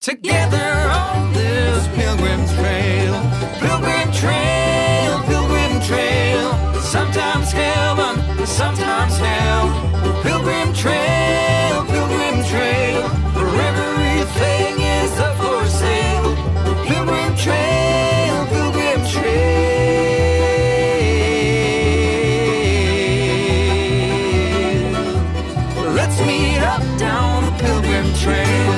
Together on this Pilgrim's trail, pilgrim trail, pilgrim trail. Sometimes heaven, sometimes hell. Pilgrim trail, pilgrim trail. Where everything is up for sale. Pilgrim trail, pilgrim trail. Let's meet up down the pilgrim trail.